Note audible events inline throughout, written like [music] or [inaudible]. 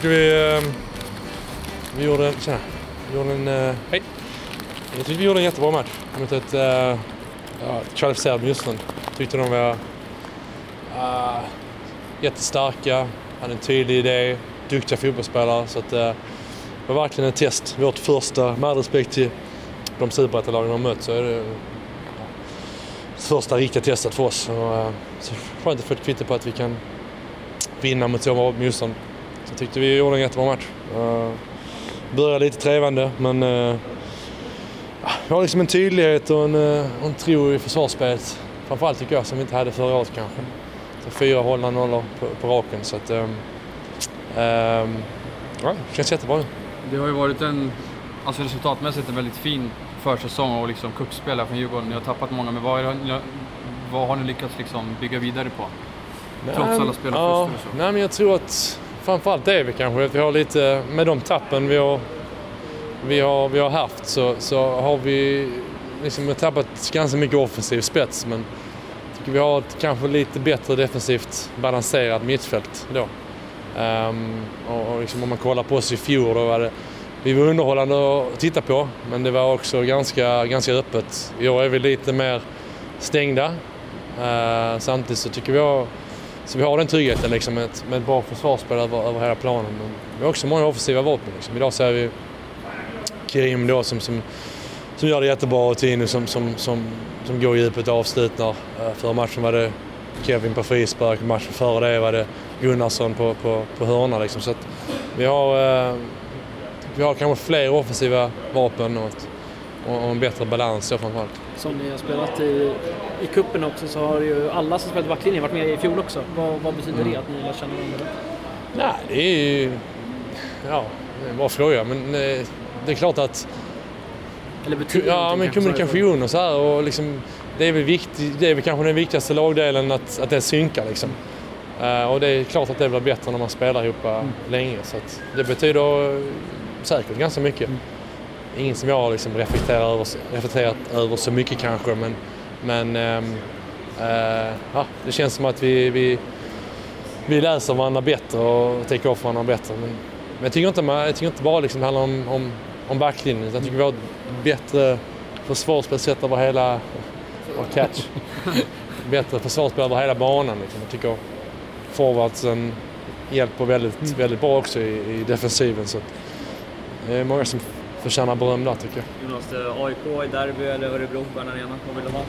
tycker vi, eh, vi gjorde en... Tjena. Vi gjorde en... eh, Hej! Jag tyckte vi gjorde en jättebra match mot ett, eh, ja, kvalificerat motstånd. Tyckte de var uh, jättestarka, hade en tydlig idé, duktiga fotbollsspelare. Så att, eh, det var verkligen ett test. Vårt första, med respekt till de superettalagen de mött, så är det första riktiga testet för oss. Och, eh, så skönt att få ett kvitto på att vi kan vinna mot så bra motstånd. Så tyckte vi gjorde en jättebra match. Uh, började lite trevande men uh, vi har liksom en tydlighet och en, och en tro i försvarsspelet. Framförallt tycker jag som vi inte hade förra året kanske. Så fyra hållna nollor på, på raken så att um, um, ja, det känns jättebra nu. Det har ju varit en, alltså resultatmässigt en väldigt fin försäsong och liksom kuppspel här från Djurgården. Ni har tappat många, men vad, är det, vad har ni lyckats liksom bygga vidare på? Trots alla spelarförluster och så. Nej, men jag tror att framförallt det är vi kanske. Att vi har lite, med de tappen vi har, vi har, vi har haft så, så har vi liksom tappat ganska mycket offensiv spets. Men jag tycker vi har ett kanske lite bättre defensivt balanserat mittfält då. Um, och och liksom om man kollar på oss i fjol då var det vi var underhållande att titta på men det var också ganska, ganska öppet. I år är vi lite mer stängda. Uh, samtidigt så tycker vi så vi har den tryggheten liksom, med, ett, med ett bra försvarsspel över, över hela planen. Men vi har också många offensiva vapen. Liksom. Idag ser vi Krim då som, som, som gör det jättebra och Tino som, som, som, som går djupet och avslutar. Eh, förra matchen var det Kevin på frispark, matchen före det var det Gunnarsson på, på, på hörna. Liksom. Så att vi har eh, vi har kanske fler offensiva vapen och, ett, och en bättre balans framförallt. Som ni har spelat i, i kuppen också så har ju alla som spelat backlinjen varit med i fjol också. Vad, vad betyder Mm. det att ni lär känna varandra? Nej, det är ju... Ja, det är en bra fråga men eh, det är klart att... Eller betyder Ja, men kommunikation och så här och liksom... Det är väl, viktigt, det är väl kanske den viktigaste lagdelen att, att det synkar liksom. Eh, och det är klart att det blir bättre när man spelar ihop uh, länge så att det betyder eh, säkert ganska mycket. Ingen som jag har liksom reflekterat, över, reflekterat över så mycket kanske men, men eh, ja, det känns som att vi, vi, vi läser varandra bättre och täcker off varandra bättre. Men, men jag tycker inte, jag tycker inte bara liksom det handlar om, om, om backlinjen utan jag tycker vi har ett bättre försvarsspel sett över hela... Och catch. [laughs] bättre försvarsspel över hela banan. Liksom. Jag tycker forwardsen hjälper väldigt, väldigt bra också i, i defensiven. Så det är många som förtjänar beröm där tycker jag. Jonas, eh, AIK i derby eller Örebro på en arena? Vad vill du ha?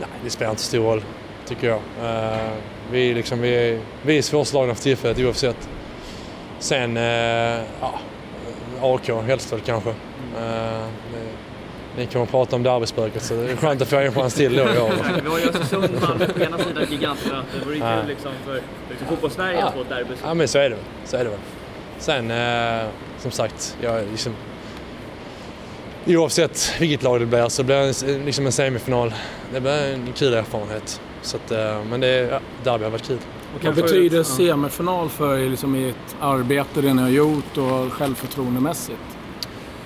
Nej, det spelar inte stor roll, tycker jag. Eh, vi, liksom, vi, är, vi är svårslagna för tillfället oavsett. Sen, uh, ja, AK helst väl kanske. Uh, det, ni kommer prata om derbyspöket så det är skönt att få en chans till då i år. [laughs] Vi har ju Östersund, Malmö på ena sidan, gigantmöte. Det vore ju kul liksom för liksom, fotbollssverige att få ett derby. Ja, men så är det väl. Så är det väl. Sen, eh, som sagt, jag liksom... Oavsett vilket lag det blir så blir det en- liksom en semifinal. Det blir en kul erfarenhet. Så att, eh, men det, ja, derby har varit kul. Vad betyder semifinal för er liksom, i ett arbete det ni har gjort och självförtroendemässigt?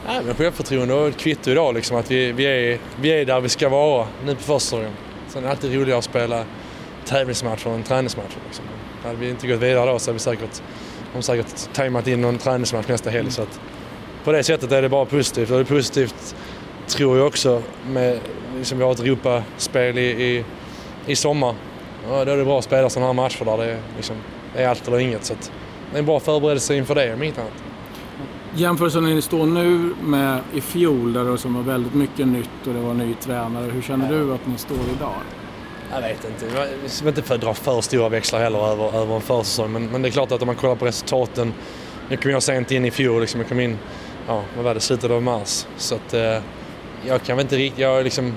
Nej, men självförtroende och ett kvitto idag liksom att vi, vi, är, vi är där vi ska vara nu på försäsongen. Sen är det alltid roligare att spela tävlingsmatcher än träningsmatcher. Liksom. Hade vi inte gått vidare då så hade vi säkert, de säkert tajmat in någon träningsmatch nästa helg. Så att på det sättet är det bara positivt. Och det är positivt, tror jag också, med liksom vi har ett Europaspel i, i, i sommar. Ja, då är det bra att spela sådana här matcher där det är, liksom, det är allt eller inget. Så att det är en bra förberedelse inför det, om inget annat. Jämförelsen när ni står nu med i fjol där det som var väldigt mycket nytt och det var ny tränare. Hur känner du att ni står idag? Jag vet inte. Jag ska inte dra för stora växlar heller över, över en försäsong. Men, men det är klart att om man kollar på resultaten. Nu kom jag sent in i fjol. Liksom, jag kom in, ja, vad var det, slutet av mars. Så att eh, jag kan väl inte riktigt, jag liksom,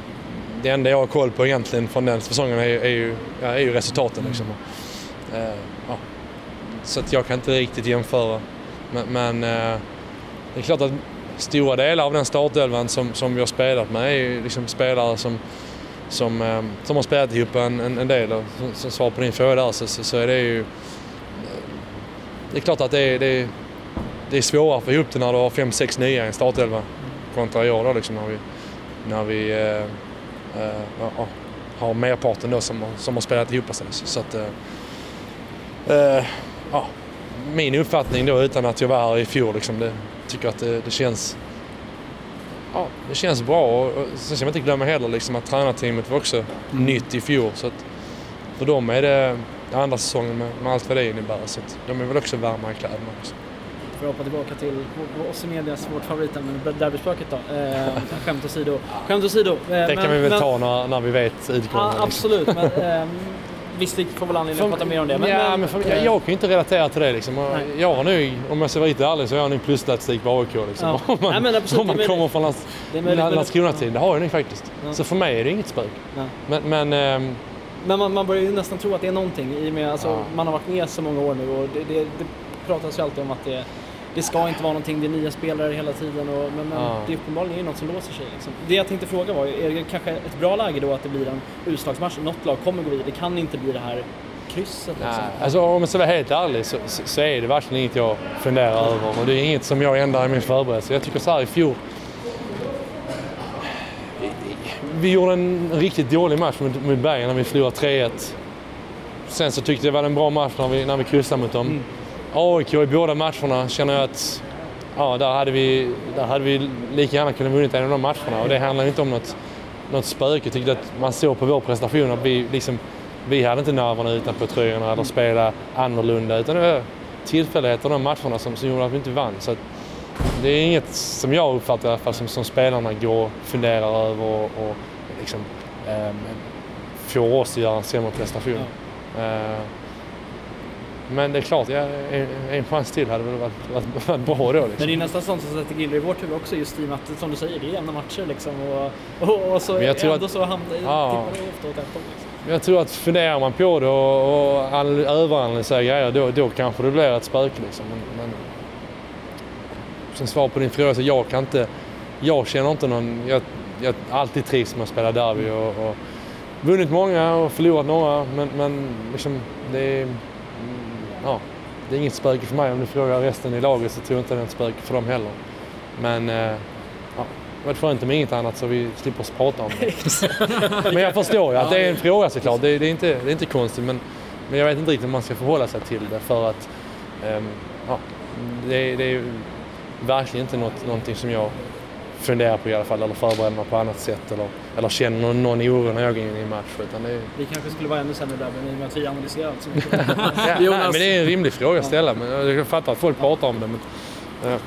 det enda jag har koll på egentligen från den säsongen är, är, ju, ja, är ju resultaten. Liksom. Eh, ja. Så att jag kan inte riktigt jämföra. Men, men eh, det är klart att stora delar av den startelvan som, som vi har spelat med är ju liksom spelare som som, eh, som har spelat ihop en, en, en del. Och som, som svar på din fråga där så, så, så är det ju... eh, Det är klart att det är, det är, det är svårare att få ihop det när du har fem, sex nya i en startelva kontra i år då liksom när vi, när vi eh, eh, har merparten då som, som har spelat ihop sig. Så, så att, eh, eh, ja, min uppfattning då utan att jag var här i fjol. Liksom, det, tycker att det, det känns ja, det känns bra. Och, och sen ska man inte glömma heller liksom, att tränarteamet var också Mm. nytt i fjol. Så att för dem är det andra säsongen med, med allt vad det innebär. Så att de är väl också varma i kläderna. Också. För att hoppa tillbaka till oss i medias, vårt favoritämne, derbyspöket då. Eh, [laughs] skämt åsido. Skämt åsido. Eh, Det kan vi väl ta när, när vi vet utgången. Liksom. absolut, men eh, visst vi får väl anledning att prata mer om det. Men, ja, men för, jag, jag kan ju inte relatera till det. Liksom. Nej. Jag har nu, om jag ska vara riktigt ärlig, så har jag nog plusstatistik på AIK. Liksom. Ja. [laughs] Om man, Nej, men absolut, om man det är kommer från Lands, är men- Landskrona-tiden. Det har jag nog faktiskt. Ja. Så för mig är det inget spök. Men, men ehm, Men man, man börjar ju nästan tro att det är någonting i och med alltså, Ja. man har varit med så många år nu och det, det, det pratas ju alltid om att det, det ska inte vara någonting, det är nya spelare hela tiden och, men, men Ja. det är uppenbarligen något som låser sig. Liksom. Det jag tänkte fråga var, är det kanske ett bra läge då att det blir en utslagsmatch? Något lag kommer gå vidare, det kan inte bli det här krysset liksom. Nej, alltså, om jag ska vara helt ärlig så, så, så är det verkligen inget jag funderar över. Och det är inget som jag ändrar i min förberedelse. Jag tycker så här i fjol. Vi gjorde en riktigt dålig match mot, mot Bayern när vi förlorade 3-1. Sen så tyckte jag det var en bra match när vi, när vi kryssade mot dem. Mm. AIK i båda matcherna känner jag att ja, där, hade vi, där hade vi lika gärna kunnat vunnit en av de matcherna. Och det handlar inte om något, något spöke. Jag tyckte att man såg på vår prestation att vi, liksom, vi hade inte nerverna utanpå tröjorna eller spela annorlunda. Utan det var tillfälligheter de matcherna som, som gjorde att vi inte vann. Så att det är inget som jag uppfattar i alla fall som, som spelarna går och funderar över och, och liksom, eh, får oss att göra en sämre prestation. Eh, men det är klart, ja, en, en chans till hade väl varit, varit, varit bra då. Men Liksom. det är nästan sånt som sätter giller i vårt huvud också just i och med att, som du säger, det är jämna matcher liksom och, och, och så Men jag tror ändå att- så hamnar Ja. det ofta åt ett håll. Liksom. Jag tror att funderar man på det och, och anal- överanalyserar grejer, då, då kanske det blir ett spöke. Liksom. Men, men, som svar på din fråga, så jag kan inte... Jag känner inte någon... Jag, jag alltid trivs med att spela derby och, och vunnit många och förlorat några, men, men liksom, det är... Ja, det är inget spöke för mig. Om du frågar resten i laget så tror jag inte det är ett spöke för dem heller. Men eh, ja, det var skönt med inget annat så vi slipper prata om det. [laughs] Men jag förstår ju att det är en fråga såklart. Det, det, är, inte, det är inte konstigt men, men jag vet inte riktigt hur man ska förhålla sig till det för att ehm, ja, det, det är verkligen inte något, någonting som jag funderar på i alla fall eller förbereder mig på annat sätt eller, eller känner någon, någon oro när jag går in i en match. Utan det, är- Vi kanske skulle vara ännu sämre där men i och med att vi analyserar allt så mycket. [laughs] ja, nej, men det är en rimlig fråga att ställa. Men jag fattar att folk pratar om det. Men, ja.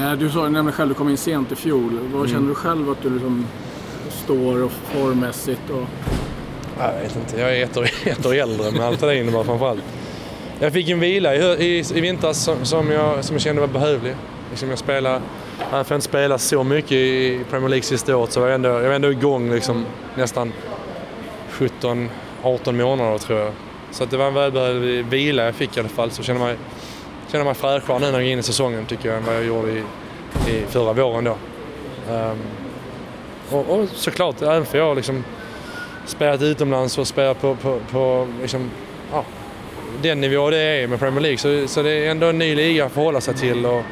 Eh, Du sa nämligen själv att du kom in sent i fjol. Vad Mm. känner du själv att du liksom står och formmässigt? Och... Jag vet inte, jag är ett år, [laughs] ett år äldre med allt det innebär framförallt. Jag fick en vila i, i, i vintras som, som, jag, som jag kände var behövlig. Liksom jag spelade, även för jag inte spelat så mycket i Premier League sista året så var jag ändå, jag var ändå igång liksom nästan 17-18 månader tror jag. Så att det var en välbehövlig vila jag fick i alla fall. Så jag känner mig, känner mig fräschare nu när jag går in i säsongen tycker jag än vad jag gjorde i, i förra våren då. Um, och, och såklart, även för jag liksom spelat utomlands och spelat på, på, på liksom, ja, den nivå det är med Premier League. Så, så det är ändå en ny liga att förhålla sig till. Och,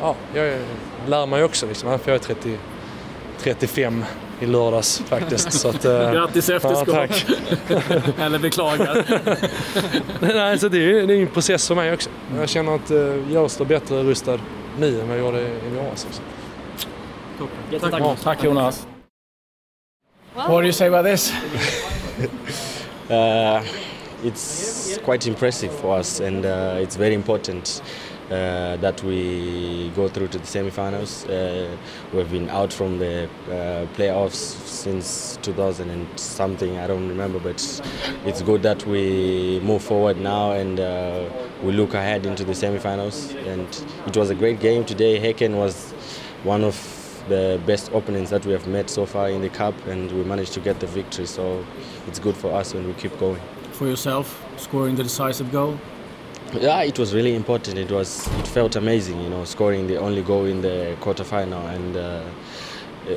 ja, jag lär mig också, liksom, även för jag är 30, 35 i lördags faktiskt. Så att, eh, Grattis ja, efterskott! tack. [laughs] Eller beklagar. [laughs] Nej, så det är, det är en process för mig också. Jag känner att eh, jag står bättre rustad nu än vad jag gjorde i våras. Också. Jättetack. Ja, tack Jonas. What do you say about this? [laughs] Uh, it's quite impressive for us, and uh, it's very important uh, that we go through to the semi-finals. Uh, we've been out from the uh, playoffs since 2000 and something. I don't remember, but it's good that we move forward now and uh, we look ahead into the semi-finals. And it was a great game today. Hecken was one of the best opponents that we have met so far in the cup, and we managed to get the victory. So it's good for us and we keep going. For yourself, scoring the decisive goal. Yeah, it was really important. It was. It felt amazing, you know, scoring the only goal in the quarterfinal, and uh,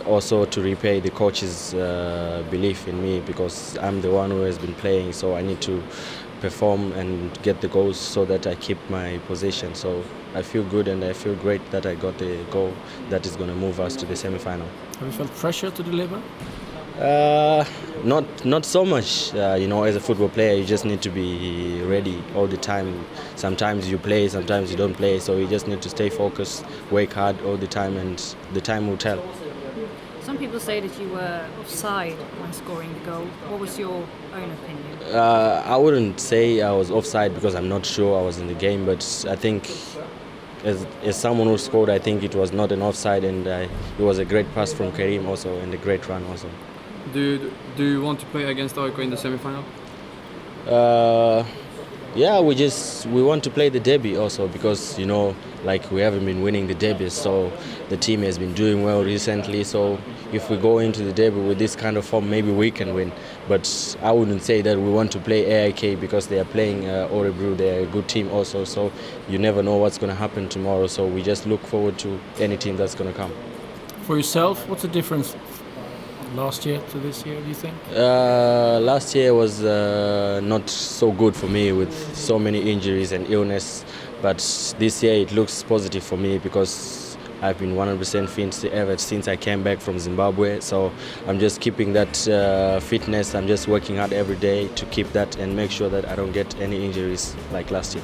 also to repay the coach's uh, belief in me because I'm the one who has been playing, so I need to perform and get the goals so that I keep my position. So I feel good and I feel great that I got the goal that is going to move us to the semi-final. Have you felt pressure to deliver? Uh, not not so much. Uh, you know, as a football player, you just need to be ready all the time. Sometimes you play, sometimes you don't play. So you just need to stay focused, work hard all the time, and the time will tell. Some people say that you were offside when scoring the goal. What was your own opinion? Uh, I wouldn't say I was offside because I'm not sure I was in the game, but I think as, as someone who scored, I think it was not an offside, and uh, it was a great pass from Karim also, and a great run also. Do you, do you want to play against AIK in the semi-final? Uh, yeah, we just we want to play the derby also because you know like we haven't been winning the derby, so the team has been doing well recently. So if we go into the derby with this kind of form, maybe we can win. But I wouldn't say that we want to play AIK because they are playing uh, Orebro. They're a good team also, so you never know what's going to happen tomorrow. So we just look forward to any team that's going to come. For yourself, what's the difference last year to this year, do you think? Uh, last year was uh, not so good for me with so many injuries and illness, but this year it looks positive for me because I've been 100% fit ever since I came back from Zimbabwe. So I'm just keeping that uh, fitness. I'm just working hard every day to keep that and make sure that I don't get any injuries like last year.